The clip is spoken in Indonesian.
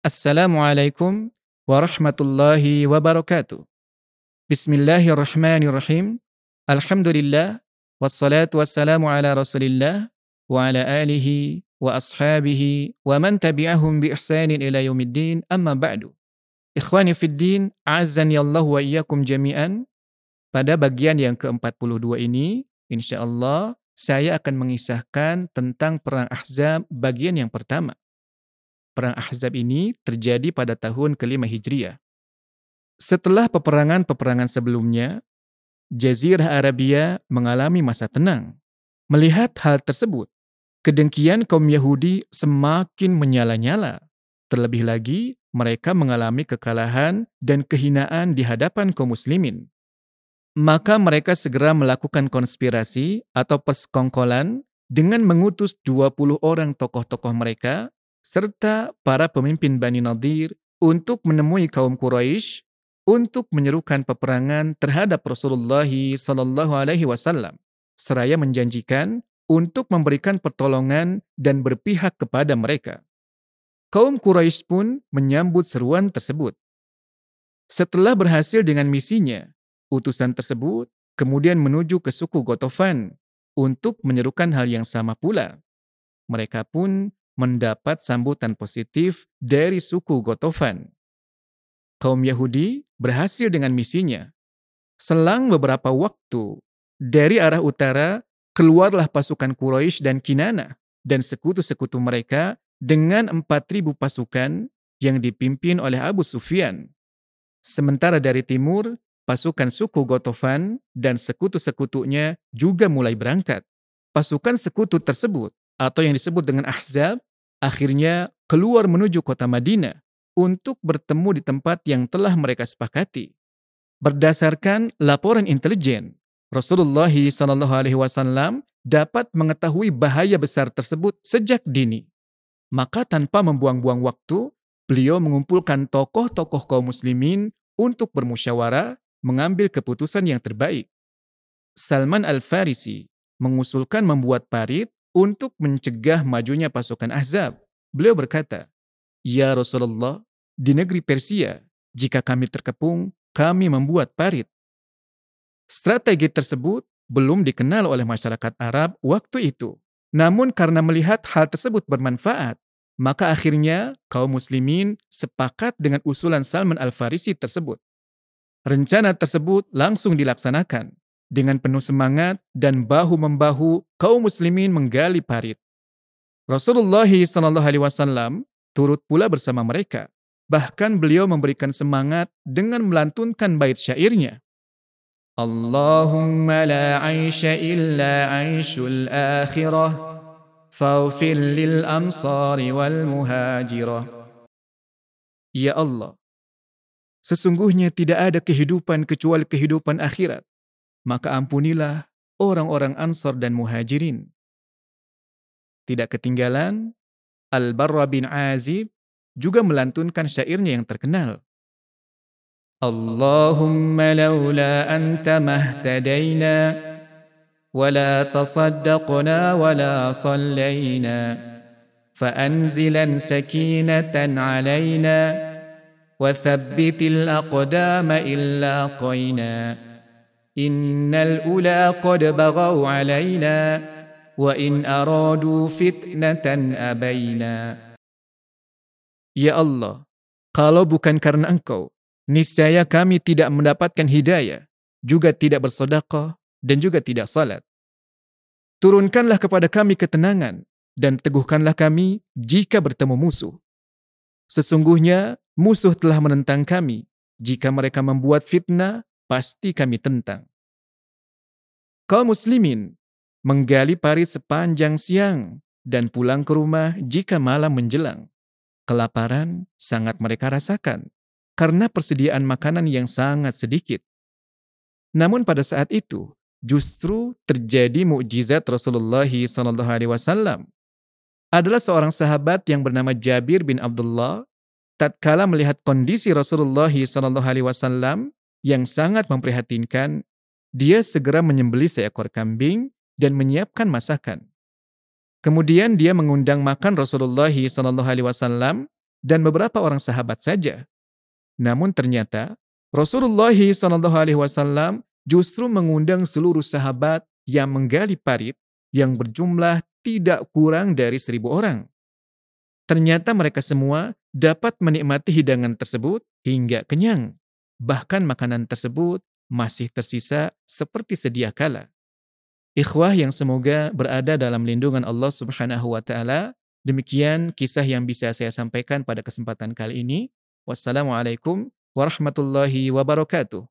Assalamualaikum warahmatullahi wabarakatuh. Bismillahirrahmanirrahim. Alhamdulillah wassalatu wassalamu ala Rasulillah wa ala alihi wa ashabihi wa man tabi'ahum bi ihsanin ila yaumiddin amma ba'du. Ikhwani fid din, azzani Allah wa iyyakum jami'an. Pada bagian yang ke-42 ini, insyaallah saya akan mengisahkan tentang perang Ahzab bagian yang pertama. Perang Ahzab ini terjadi pada tahun kelima Hijriah. Setelah peperangan-peperangan sebelumnya, Jazirah Arabia mengalami masa tenang. Melihat hal tersebut, kedengkian kaum Yahudi semakin menyala-nyala. Terlebih lagi, mereka mengalami kekalahan dan kehinaan di hadapan kaum muslimin. Maka mereka segera melakukan konspirasi atau persekongkolan dengan mengutus 20 orang tokoh-tokoh mereka serta para pemimpin Bani Nadir untuk menemui kaum Quraisy untuk menyerukan peperangan terhadap Rasulullah Sallallahu Alaihi Wasallam, seraya menjanjikan untuk memberikan pertolongan dan berpihak kepada mereka. Kaum Quraisy pun menyambut seruan tersebut. Setelah berhasil dengan misinya, utusan tersebut kemudian menuju ke suku Gotofan untuk menyerukan hal yang sama pula. Mereka pun mendapat sambutan positif dari suku Gotofan. Kaum Yahudi berhasil dengan misinya. Selang beberapa waktu, dari arah utara keluarlah pasukan Quraisy dan Kinana dan sekutu-sekutu mereka dengan 4.000 pasukan yang dipimpin oleh Abu Sufyan. Sementara dari timur, pasukan suku Gotofan dan sekutu-sekutunya juga mulai berangkat. Pasukan sekutu tersebut, atau yang disebut dengan Ahzab, akhirnya keluar menuju kota Madinah untuk bertemu di tempat yang telah mereka sepakati. Berdasarkan laporan intelijen, Rasulullah SAW dapat mengetahui bahaya besar tersebut sejak dini. Maka tanpa membuang-buang waktu, beliau mengumpulkan tokoh-tokoh kaum muslimin untuk bermusyawarah mengambil keputusan yang terbaik. Salman Al-Farisi mengusulkan membuat parit untuk mencegah majunya pasukan Ahzab. Beliau berkata, Ya Rasulullah, di negeri Persia, jika kami terkepung, kami membuat parit. Strategi tersebut belum dikenal oleh masyarakat Arab waktu itu. Namun karena melihat hal tersebut bermanfaat, maka akhirnya kaum muslimin sepakat dengan usulan Salman Al-Farisi tersebut. Rencana tersebut langsung dilaksanakan. Dengan penuh semangat dan bahu-membahu, kaum muslimin menggali parit. Rasulullah SAW turut pula bersama mereka. Bahkan beliau memberikan semangat dengan melantunkan bait syairnya. Allahumma la aisha illa aishul akhirah faghfir lil amsari wal muhajirah. Ya Allah, sesungguhnya tidak ada kehidupan kecuali kehidupan akhirat maka ampunilah orang-orang Ansar dan Muhajirin. Tidak ketinggalan, Al-Barra bin Azib juga melantunkan syairnya yang terkenal. Allahumma laula anta mahtadayna wala tasaddaqna wala sallayna فأنزلا سكينة علينا وثبت الأقدام إلا قينا Ula qad baghaw alaina wa in aradu fitnatan abaina. Ya Allah, kalau bukan karena Engkau, niscaya kami tidak mendapatkan hidayah, juga tidak bersedekah dan juga tidak salat. Turunkanlah kepada kami ketenangan dan teguhkanlah kami jika bertemu musuh. Sesungguhnya musuh telah menentang kami. Jika mereka membuat fitnah, pasti kami tentang. Kaum muslimin menggali parit sepanjang siang dan pulang ke rumah jika malam menjelang. Kelaparan sangat mereka rasakan karena persediaan makanan yang sangat sedikit. Namun pada saat itu justru terjadi mukjizat Rasulullah SAW. Adalah seorang sahabat yang bernama Jabir bin Abdullah tatkala melihat kondisi Rasulullah SAW yang sangat memprihatinkan, dia segera menyembeli seekor kambing dan menyiapkan masakan. Kemudian dia mengundang makan Rasulullah SAW dan beberapa orang sahabat saja. Namun ternyata Rasulullah SAW justru mengundang seluruh sahabat yang menggali parit yang berjumlah tidak kurang dari seribu orang. Ternyata mereka semua dapat menikmati hidangan tersebut hingga kenyang. Bahkan makanan tersebut masih tersisa seperti sedia kala. Ikhwah yang semoga berada dalam lindungan Allah Subhanahu wa taala. Demikian kisah yang bisa saya sampaikan pada kesempatan kali ini. Wassalamualaikum warahmatullahi wabarakatuh.